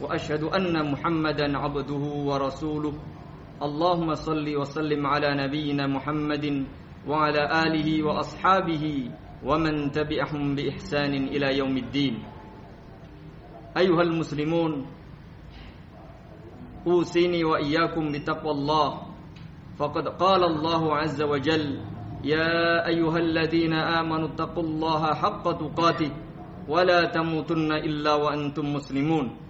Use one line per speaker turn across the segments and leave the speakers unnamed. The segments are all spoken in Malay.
وأشهد أن محمدا عبده ورسوله. اللهم صل وسلم على نبينا محمد وعلى آله وأصحابه ومن تبعهم بإحسان إلى يوم الدين. أيها المسلمون أوصيني وإياكم بتقوى الله. فقد قال الله عز وجل يا أيها الذين آمنوا اتقوا الله حق تقاته ولا تموتن إلا وأنتم مسلمون.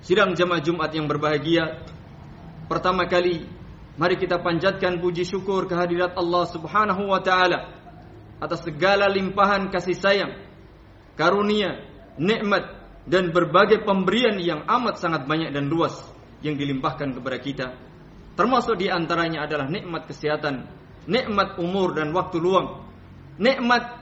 Sidang jemaah Jumat yang berbahagia. Pertama kali Mari kita panjatkan puji syukur kehadirat Allah subhanahu wa ta'ala Atas segala limpahan kasih sayang Karunia, nikmat Dan berbagai pemberian yang amat sangat banyak dan luas Yang dilimpahkan kepada kita. Termasuk di antaranya adalah nikmat kesehatan Nikmat umur dan waktu luang Nikmat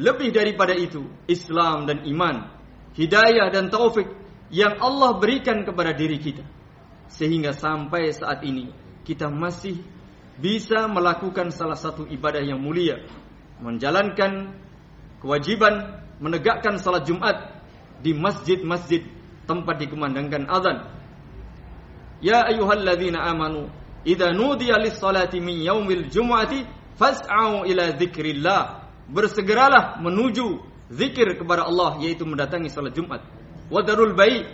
lebih daripada itu Islam dan iman Hidayah dan taufik yang Allah berikan kepada diri kita. Sehingga sampai saat ini kita masih bisa melakukan salah satu ibadah yang mulia. Menjalankan kewajiban menegakkan salat Jumat di masjid-masjid tempat dikumandangkan azan. Ya ayyuhalladzina amanu idza nudiya lis-salati min yaumil jumu'ati fas'au ila dzikrillah bersegeralah menuju zikir kepada Allah yaitu mendatangi salat Jumat wadarul baik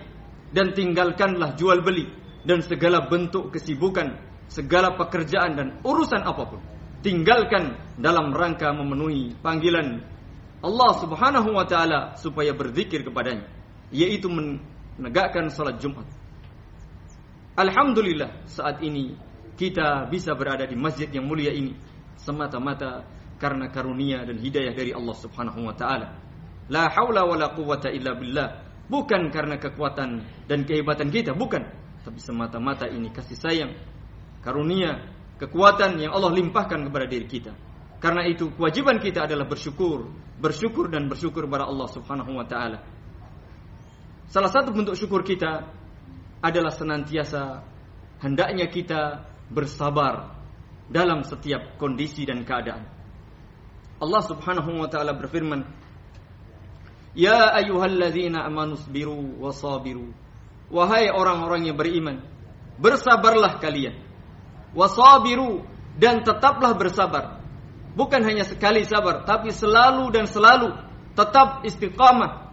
dan tinggalkanlah jual beli dan segala bentuk kesibukan, segala pekerjaan dan urusan apapun. Tinggalkan dalam rangka memenuhi panggilan Allah Subhanahu wa taala supaya berzikir kepadanya, yaitu menegakkan salat Jumat. Alhamdulillah saat ini kita bisa berada di masjid yang mulia ini semata-mata karena karunia dan hidayah dari Allah Subhanahu wa taala. La haula wala quwwata illa billah Bukan karena kekuatan dan kehebatan kita, bukan. Tapi semata-mata ini kasih sayang, karunia, kekuatan yang Allah limpahkan kepada diri kita. Karena itu kewajiban kita adalah bersyukur, bersyukur dan bersyukur kepada Allah Subhanahu wa taala. Salah satu bentuk syukur kita adalah senantiasa hendaknya kita bersabar dalam setiap kondisi dan keadaan. Allah Subhanahu wa taala berfirman, Ya ayyuhalladzina amanu sabiru wasabiru. Wahai orang-orang yang beriman, bersabarlah kalian. Wasabiru dan tetaplah bersabar. Bukan hanya sekali sabar, tapi selalu dan selalu tetap istiqamah,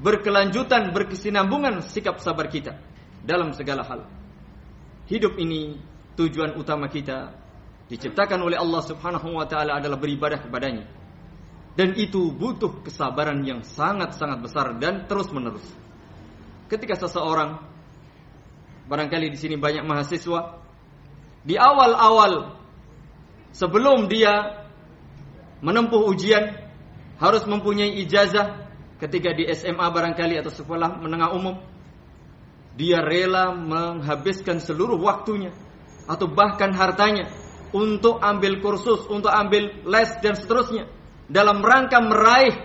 berkelanjutan, berkesinambungan sikap sabar kita dalam segala hal. Hidup ini tujuan utama kita diciptakan oleh Allah Subhanahu wa taala adalah beribadah kepadanya. Dan itu butuh kesabaran yang sangat-sangat besar dan terus-menerus. Ketika seseorang, barangkali di sini banyak mahasiswa, di awal-awal sebelum dia menempuh ujian harus mempunyai ijazah ketika di SMA barangkali atau sekolah menengah umum, dia rela menghabiskan seluruh waktunya atau bahkan hartanya untuk ambil kursus, untuk ambil les dan seterusnya dalam rangka meraih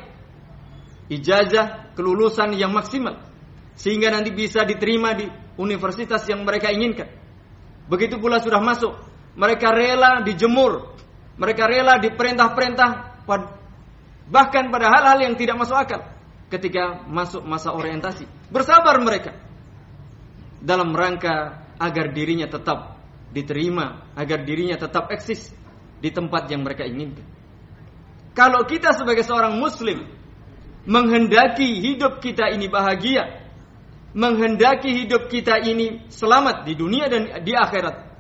ijazah kelulusan yang maksimal sehingga nanti bisa diterima di universitas yang mereka inginkan. Begitu pula sudah masuk, mereka rela dijemur, mereka rela diperintah-perintah bahkan pada hal-hal yang tidak masuk akal ketika masuk masa orientasi. Bersabar mereka dalam rangka agar dirinya tetap diterima, agar dirinya tetap eksis di tempat yang mereka inginkan. Kalau kita sebagai seorang muslim menghendaki hidup kita ini bahagia, menghendaki hidup kita ini selamat di dunia dan di akhirat.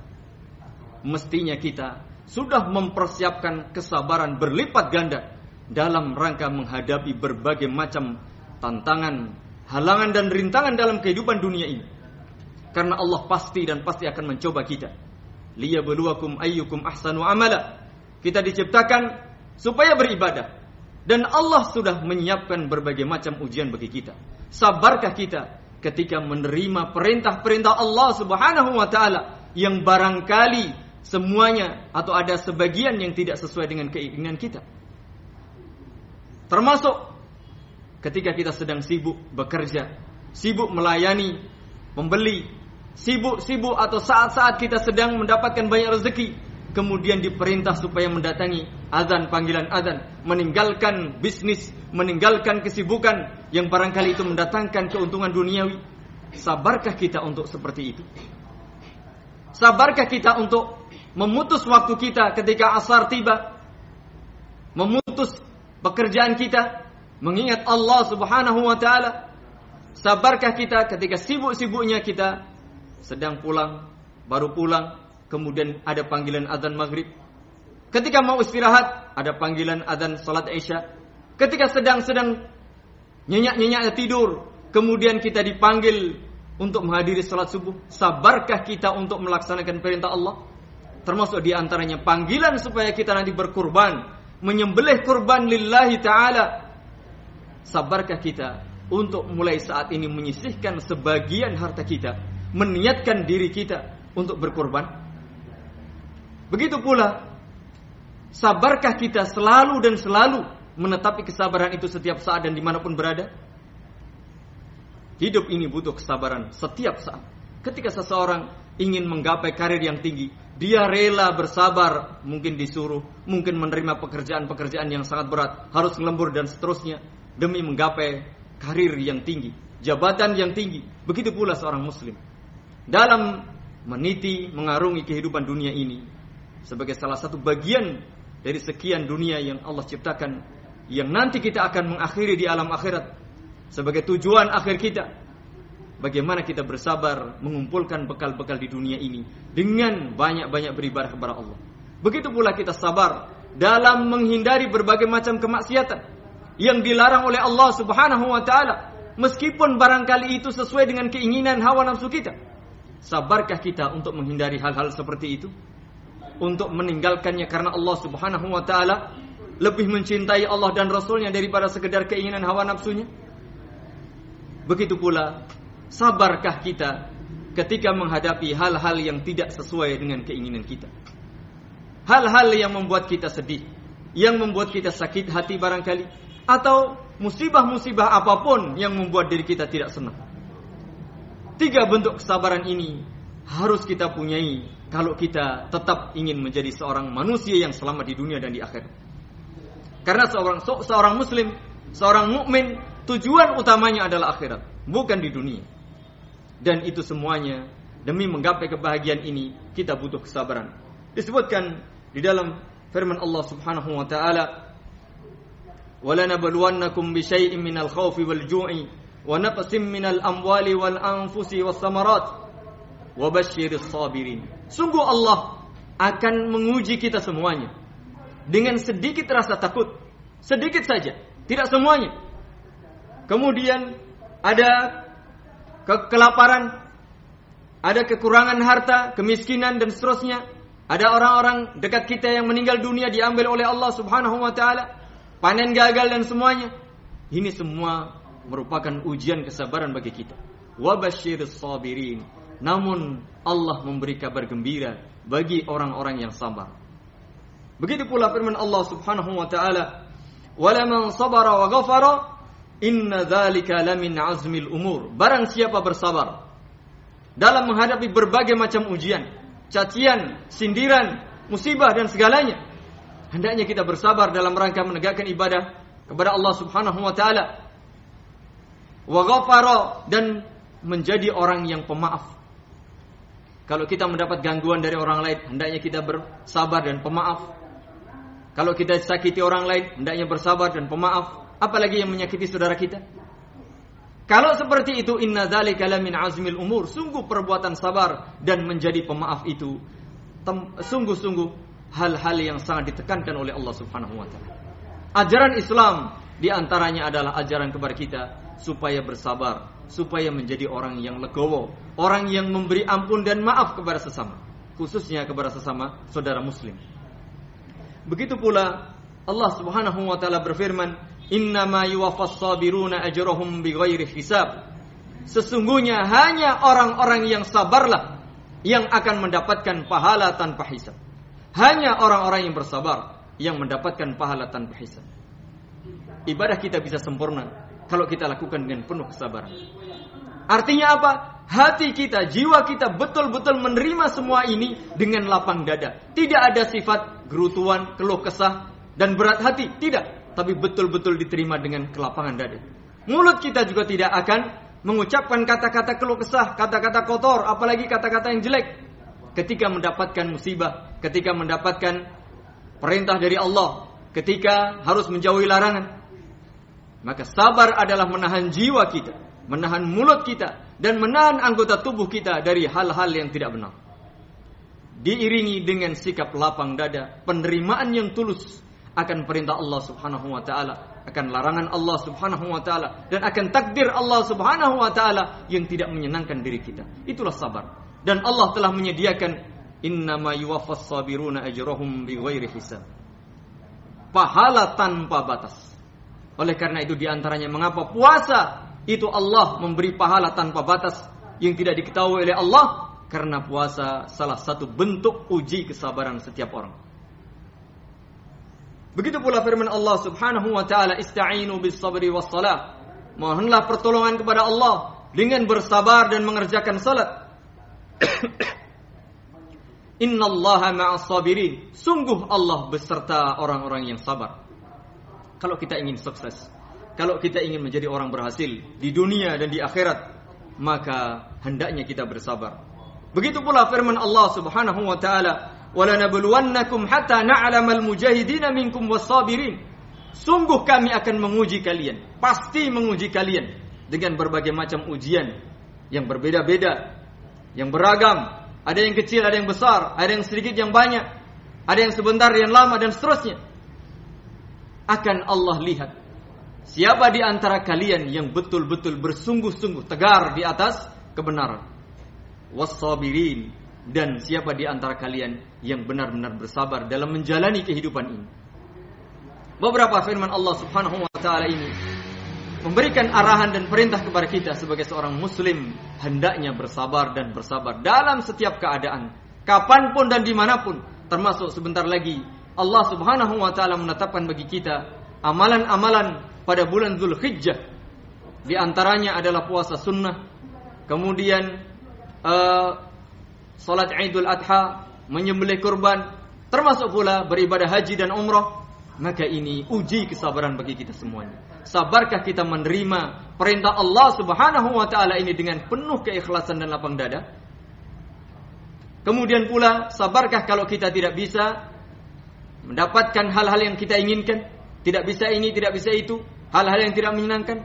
Mestinya kita sudah mempersiapkan kesabaran berlipat ganda dalam rangka menghadapi berbagai macam tantangan, halangan dan rintangan dalam kehidupan dunia ini. Karena Allah pasti dan pasti akan mencoba kita. Liyabluwakum ayyukum ahsanu amala. Kita diciptakan supaya beribadah. Dan Allah sudah menyiapkan berbagai macam ujian bagi kita. Sabarkah kita ketika menerima perintah-perintah Allah Subhanahu wa taala yang barangkali semuanya atau ada sebagian yang tidak sesuai dengan keinginan kita. Termasuk ketika kita sedang sibuk bekerja, sibuk melayani pembeli, sibuk-sibuk atau saat-saat kita sedang mendapatkan banyak rezeki, kemudian diperintah supaya mendatangi azan panggilan azan, meninggalkan bisnis, meninggalkan kesibukan yang barangkali itu mendatangkan keuntungan duniawi. Sabarkah kita untuk seperti itu? Sabarkah kita untuk memutus waktu kita ketika asar tiba? Memutus pekerjaan kita mengingat Allah Subhanahu wa taala? Sabarkah kita ketika sibuk-sibuknya kita sedang pulang, baru pulang kemudian ada panggilan azan maghrib. Ketika mau istirahat, ada panggilan azan salat isya. Ketika sedang-sedang nyenyak-nyenyaknya tidur, kemudian kita dipanggil untuk menghadiri salat subuh. Sabarkah kita untuk melaksanakan perintah Allah? Termasuk di antaranya panggilan supaya kita nanti berkurban, menyembelih kurban lillahi taala. Sabarkah kita untuk mulai saat ini menyisihkan sebagian harta kita, meniatkan diri kita untuk berkurban? Begitu pula sabarkah kita selalu dan selalu menetapi kesabaran itu setiap saat dan di mana pun berada? Hidup ini butuh kesabaran setiap saat. Ketika seseorang ingin menggapai karir yang tinggi, dia rela bersabar, mungkin disuruh, mungkin menerima pekerjaan-pekerjaan yang sangat berat, harus lembur dan seterusnya demi menggapai karir yang tinggi, jabatan yang tinggi. Begitu pula seorang muslim. Dalam meniti mengarungi kehidupan dunia ini, sebagai salah satu bagian dari sekian dunia yang Allah ciptakan yang nanti kita akan mengakhiri di alam akhirat sebagai tujuan akhir kita. Bagaimana kita bersabar mengumpulkan bekal-bekal di dunia ini dengan banyak-banyak beribadah kepada Allah. Begitu pula kita sabar dalam menghindari berbagai macam kemaksiatan yang dilarang oleh Allah Subhanahu wa taala. Meskipun barangkali itu sesuai dengan keinginan hawa nafsu kita sabarkah kita untuk menghindari hal-hal seperti itu untuk meninggalkannya karena Allah Subhanahu wa taala lebih mencintai Allah dan Rasulnya daripada sekedar keinginan hawa nafsunya? Begitu pula, sabarkah kita ketika menghadapi hal-hal yang tidak sesuai dengan keinginan kita? Hal-hal yang membuat kita sedih, yang membuat kita sakit hati barangkali, atau musibah-musibah apapun yang membuat diri kita tidak senang. Tiga bentuk kesabaran ini harus kita punyai kalau kita tetap ingin menjadi seorang manusia yang selamat di dunia dan di akhirat. Karena seorang seorang muslim, seorang mukmin, tujuan utamanya adalah akhirat, bukan di dunia. Dan itu semuanya demi menggapai kebahagiaan ini kita butuh kesabaran. Disebutkan di dalam firman Allah Subhanahu wa taala, "Walanabluwannakum bisyai'in minal khaufi wal ju'i wa naqsim minal amwali wal anfusi was samarat." wabashiris sabirin. Sungguh Allah akan menguji kita semuanya dengan sedikit rasa takut, sedikit saja, tidak semuanya. Kemudian ada ke kelaparan, ada kekurangan harta, kemiskinan dan seterusnya. Ada orang-orang dekat kita yang meninggal dunia diambil oleh Allah Subhanahu wa taala, panen gagal dan semuanya. Ini semua merupakan ujian kesabaran bagi kita. Wabashiris sabirin namun Allah memberi kabar gembira bagi orang-orang yang sabar. Begitu pula firman Allah Subhanahu wa taala, "Wala man sabara wa ghafara, inna dzalika lamin azmil umur." Barang siapa bersabar dalam menghadapi berbagai macam ujian, cacian, sindiran, musibah dan segalanya. Hendaknya kita bersabar dalam rangka menegakkan ibadah kepada Allah Subhanahu wa taala. Wa ghafara dan menjadi orang yang pemaaf. Kalau kita mendapat gangguan dari orang lain, hendaknya kita bersabar dan pemaaf. Kalau kita sakiti orang lain, hendaknya bersabar dan pemaaf. Apalagi yang menyakiti saudara kita. Kalau seperti itu inna dzalika lamin azmil umur, sungguh perbuatan sabar dan menjadi pemaaf itu sungguh-sungguh hal-hal yang sangat ditekankan oleh Allah Subhanahu wa taala. Ajaran Islam di antaranya adalah ajaran kepada kita supaya bersabar, supaya menjadi orang yang legowo, orang yang memberi ampun dan maaf kepada sesama, khususnya kepada sesama saudara muslim. Begitu pula Allah Subhanahu wa taala berfirman, Innama yuwaffas sabiruna ajrahum bighairi hisab. Sesungguhnya hanya orang-orang yang sabarlah yang akan mendapatkan pahala tanpa hisab. Hanya orang-orang yang bersabar yang mendapatkan pahala tanpa hisab. Ibadah kita bisa sempurna kalau kita lakukan dengan penuh kesabaran. Artinya apa? Hati kita, jiwa kita betul-betul menerima semua ini dengan lapang dada. Tidak ada sifat gerutuan, keluh kesah, dan berat hati. Tidak tapi betul-betul diterima dengan kelapangan dada. Mulut kita juga tidak akan mengucapkan kata-kata keluh kesah, kata-kata kotor, apalagi kata-kata yang jelek. Ketika mendapatkan musibah, ketika mendapatkan perintah dari Allah, ketika harus menjauhi larangan. Maka sabar adalah menahan jiwa kita, menahan mulut kita, dan menahan anggota tubuh kita dari hal-hal yang tidak benar. Diiringi dengan sikap lapang dada, penerimaan yang tulus, akan perintah Allah Subhanahu wa taala, akan larangan Allah Subhanahu wa taala dan akan takdir Allah Subhanahu wa taala yang tidak menyenangkan diri kita. Itulah sabar. Dan Allah telah menyediakan innama yuwaffas sabiruna ajrahum bighairi hisab. Pahala tanpa batas. Oleh karena itu di antaranya mengapa puasa itu Allah memberi pahala tanpa batas yang tidak diketahui oleh Allah karena puasa salah satu bentuk uji kesabaran setiap orang. Begitu pula firman Allah Subhanahu wa taala, "Ista'inu bis sabri was salah." Mohonlah pertolongan kepada Allah dengan bersabar dan mengerjakan salat. Innallaha ma'as sabirin. Sungguh Allah beserta orang-orang yang sabar kalau kita ingin sukses, kalau kita ingin menjadi orang berhasil di dunia dan di akhirat, maka hendaknya kita bersabar. Begitu pula firman Allah Subhanahu wa taala, "Walanabluwannakum hatta n'alamal mujahidina minkum was-sabirin." Sungguh kami akan menguji kalian, pasti menguji kalian dengan berbagai macam ujian yang berbeda-beda, yang beragam, ada yang kecil, ada yang besar, ada yang sedikit, yang banyak, ada yang sebentar, yang lama dan seterusnya. Akan Allah lihat. Siapa di antara kalian yang betul-betul bersungguh-sungguh tegar di atas kebenaran. Wassabirin dan siapa di antara kalian yang benar-benar bersabar dalam menjalani kehidupan ini. Beberapa firman Allah Subhanahu wa taala ini memberikan arahan dan perintah kepada kita sebagai seorang muslim hendaknya bersabar dan bersabar dalam setiap keadaan, kapan pun dan di mana pun, termasuk sebentar lagi Allah Subhanahu wa taala menetapkan bagi kita amalan-amalan pada bulan Zulhijjah. Di antaranya adalah puasa sunnah, kemudian uh, salat Idul Adha, menyembelih kurban, termasuk pula beribadah haji dan umrah, maka ini uji kesabaran bagi kita semuanya. Sabarkah kita menerima perintah Allah Subhanahu wa taala ini dengan penuh keikhlasan dan lapang dada? Kemudian pula, sabarkah kalau kita tidak bisa mendapatkan hal-hal yang kita inginkan? Tidak bisa ini, tidak bisa itu, hal-hal yang tidak menyenangkan?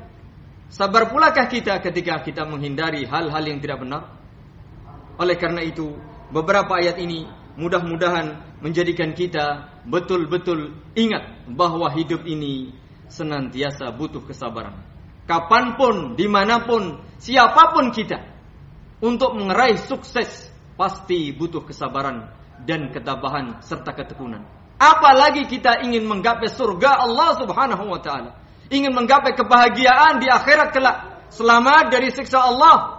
Sabar pulakah kita ketika kita menghindari hal-hal yang tidak benar? Oleh karena itu, beberapa ayat ini mudah-mudahan menjadikan kita betul-betul ingat bahwa hidup ini senantiasa butuh kesabaran. Kapanpun, dimanapun, siapapun kita, untuk meraih sukses pasti butuh kesabaran dan ketabahan serta ketekunan. Apalagi kita ingin menggapai surga Allah Subhanahu wa taala, ingin menggapai kebahagiaan di akhirat kelak, selamat dari siksa Allah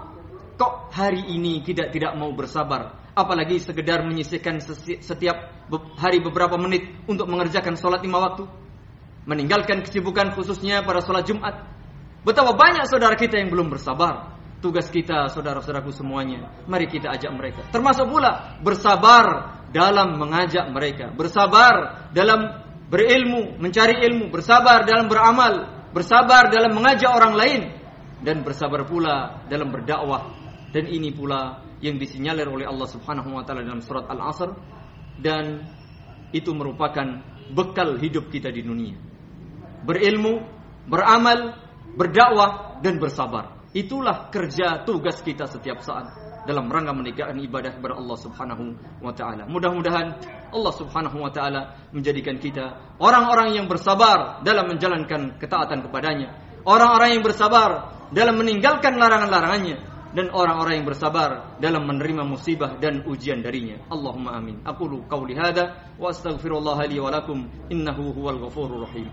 Kok hari ini tidak tidak mau bersabar? Apalagi sekedar menyisihkan setiap hari beberapa menit untuk mengerjakan sholat lima waktu. Meninggalkan kesibukan khususnya pada sholat Jumat. Betapa banyak saudara kita yang belum bersabar. Tugas kita saudara-saudaraku semuanya, mari kita ajak mereka. Termasuk pula bersabar dalam mengajak mereka, bersabar dalam berilmu, mencari ilmu, bersabar dalam beramal, bersabar dalam mengajak orang lain dan bersabar pula dalam berdakwah. Dan ini pula yang disinyalir oleh Allah Subhanahu wa taala dalam surat Al-Asr dan itu merupakan bekal hidup kita di dunia. Berilmu, beramal, berdakwah dan bersabar. Itulah kerja tugas kita setiap saat dalam rangka menegakkan ibadah kepada Allah Subhanahu wa taala. Mudah-mudahan Allah Subhanahu wa taala menjadikan kita orang-orang yang bersabar dalam menjalankan ketaatan kepadanya, orang-orang yang bersabar dalam meninggalkan larangan-larangannya dan orang-orang yang bersabar dalam menerima musibah dan ujian darinya. Allahumma amin. Aku qauli hadza wa astaghfirullah li wa lakum innahu huwal ghafurur rahim.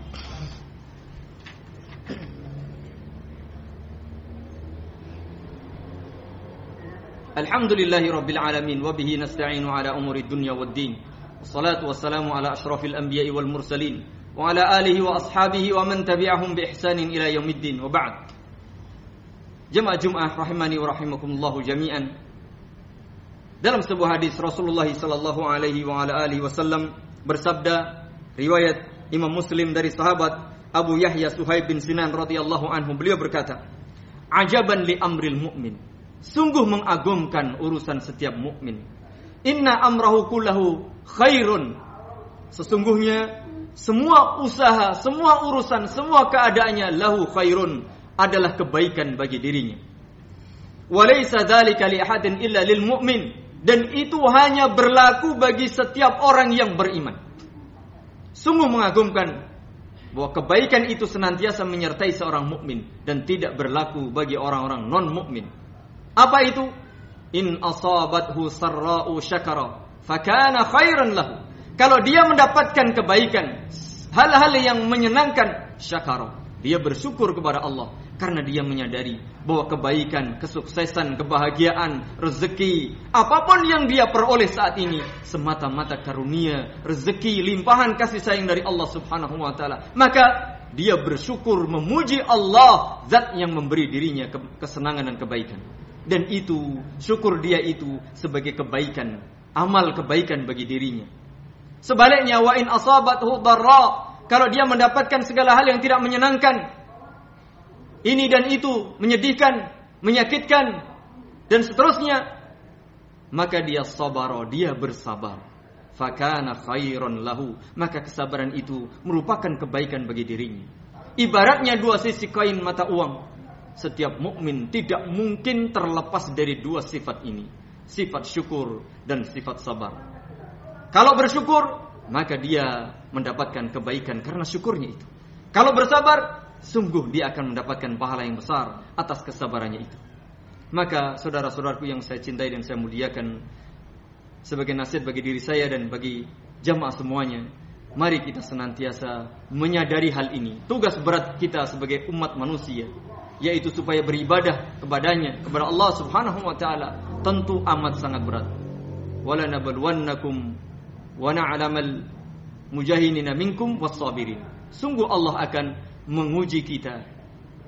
الحمد لله رب العالمين وبه نستعين على أمور الدنيا والدين والصلاة والسلام على أشرف الأنبياء والمرسلين وعلى آله وأصحابه ومن تبعهم بإحسان إلى يوم الدين وبعد جمع جمعة رحمني ورحمكم الله جميعا dalam sebuah hadis Rasulullah sallallahu alaihi wa ala alihi wasallam bersabda riwayat Imam Muslim dari sahabat Abu Yahya Suhaib bin Sinan radhiyallahu anhu beliau berkata ajaban li amril mu'min sungguh mengagumkan urusan setiap mukmin. Inna amrahu kullahu khairun. Sesungguhnya semua usaha, semua urusan, semua keadaannya lahu khairun adalah kebaikan bagi dirinya. Walaysa dzalika li ahadin illa lil mu'min dan itu hanya berlaku bagi setiap orang yang beriman. Sungguh mengagumkan bahwa kebaikan itu senantiasa menyertai seorang mukmin dan tidak berlaku bagi orang-orang non mukmin. Apa itu? In asabathu sarra'u syakara fakana khairan lahu. Kalau dia mendapatkan kebaikan, hal-hal yang menyenangkan, syakara. Dia bersyukur kepada Allah karena dia menyadari bahwa kebaikan, kesuksesan, kebahagiaan, rezeki, apapun yang dia peroleh saat ini semata-mata karunia, rezeki, limpahan kasih sayang dari Allah Subhanahu wa taala. Maka dia bersyukur memuji Allah zat yang memberi dirinya kesenangan dan kebaikan dan itu syukur dia itu sebagai kebaikan amal kebaikan bagi dirinya. Sebaliknya wa in asabathu darra kalau dia mendapatkan segala hal yang tidak menyenangkan ini dan itu menyedihkan menyakitkan dan seterusnya maka dia sabar dia bersabar. Fakana khairan lahu maka kesabaran itu merupakan kebaikan bagi dirinya. Ibaratnya dua sisi kain mata uang setiap mukmin tidak mungkin terlepas dari dua sifat ini, sifat syukur dan sifat sabar. Kalau bersyukur, maka dia mendapatkan kebaikan karena syukurnya itu. Kalau bersabar, sungguh dia akan mendapatkan pahala yang besar atas kesabarannya itu. Maka saudara-saudaraku yang saya cintai dan saya muliakan, sebagai nasihat bagi diri saya dan bagi jamaah semuanya, mari kita senantiasa menyadari hal ini. Tugas berat kita sebagai umat manusia yaitu supaya beribadah kepadanya kepada Allah Subhanahu wa taala tentu amat sangat berat. Wala nabluwannakum wa na'lamal mujahidina minkum was-sabirin. Sungguh Allah akan menguji kita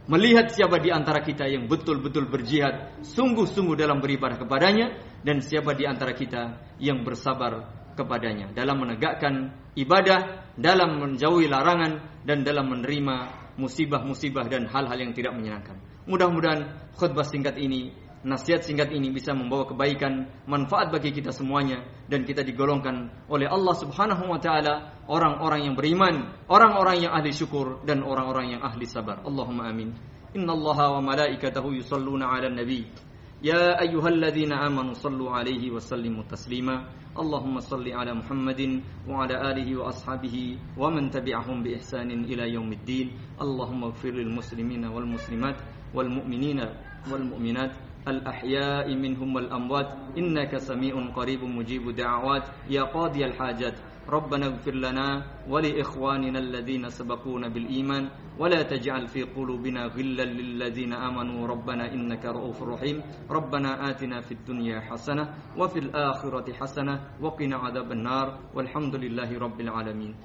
melihat siapa di antara kita yang betul-betul berjihad sungguh-sungguh dalam beribadah kepadanya dan siapa di antara kita yang bersabar kepadanya dalam menegakkan ibadah, dalam menjauhi larangan dan dalam menerima musibah-musibah dan hal-hal yang tidak menyenangkan. Mudah-mudahan khutbah singkat ini, nasihat singkat ini bisa membawa kebaikan, manfaat bagi kita semuanya dan kita digolongkan oleh Allah Subhanahu wa taala orang-orang yang beriman, orang-orang yang ahli syukur dan orang-orang yang ahli sabar. Allahumma amin. Innallaha wa malaikatahu yusalluna 'alan nabi. Ya ayyuhalladzina amanu sallu 'alaihi wa sallimu taslima. اللهم صل على محمد وعلى آله وأصحابه ومن تبعهم بإحسان إلى يوم الدين اللهم اغفر للمسلمين والمسلمات والمؤمنين والمؤمنات الأحياء منهم والأموات. إنك سميع قريب مجيب دعوات. يا قاضي الحاجات ربنا اغفر لنا ولإخواننا الذين سبقونا بالإيمان. ولا تجعل في قلوبنا غلا للذين آمنوا. ربنا إنك رؤوف رحيم. ربنا آتنا في الدنيا حسنة وفي الآخرة حسنة وقنا عذاب النار. والحمد لله رب العالمين.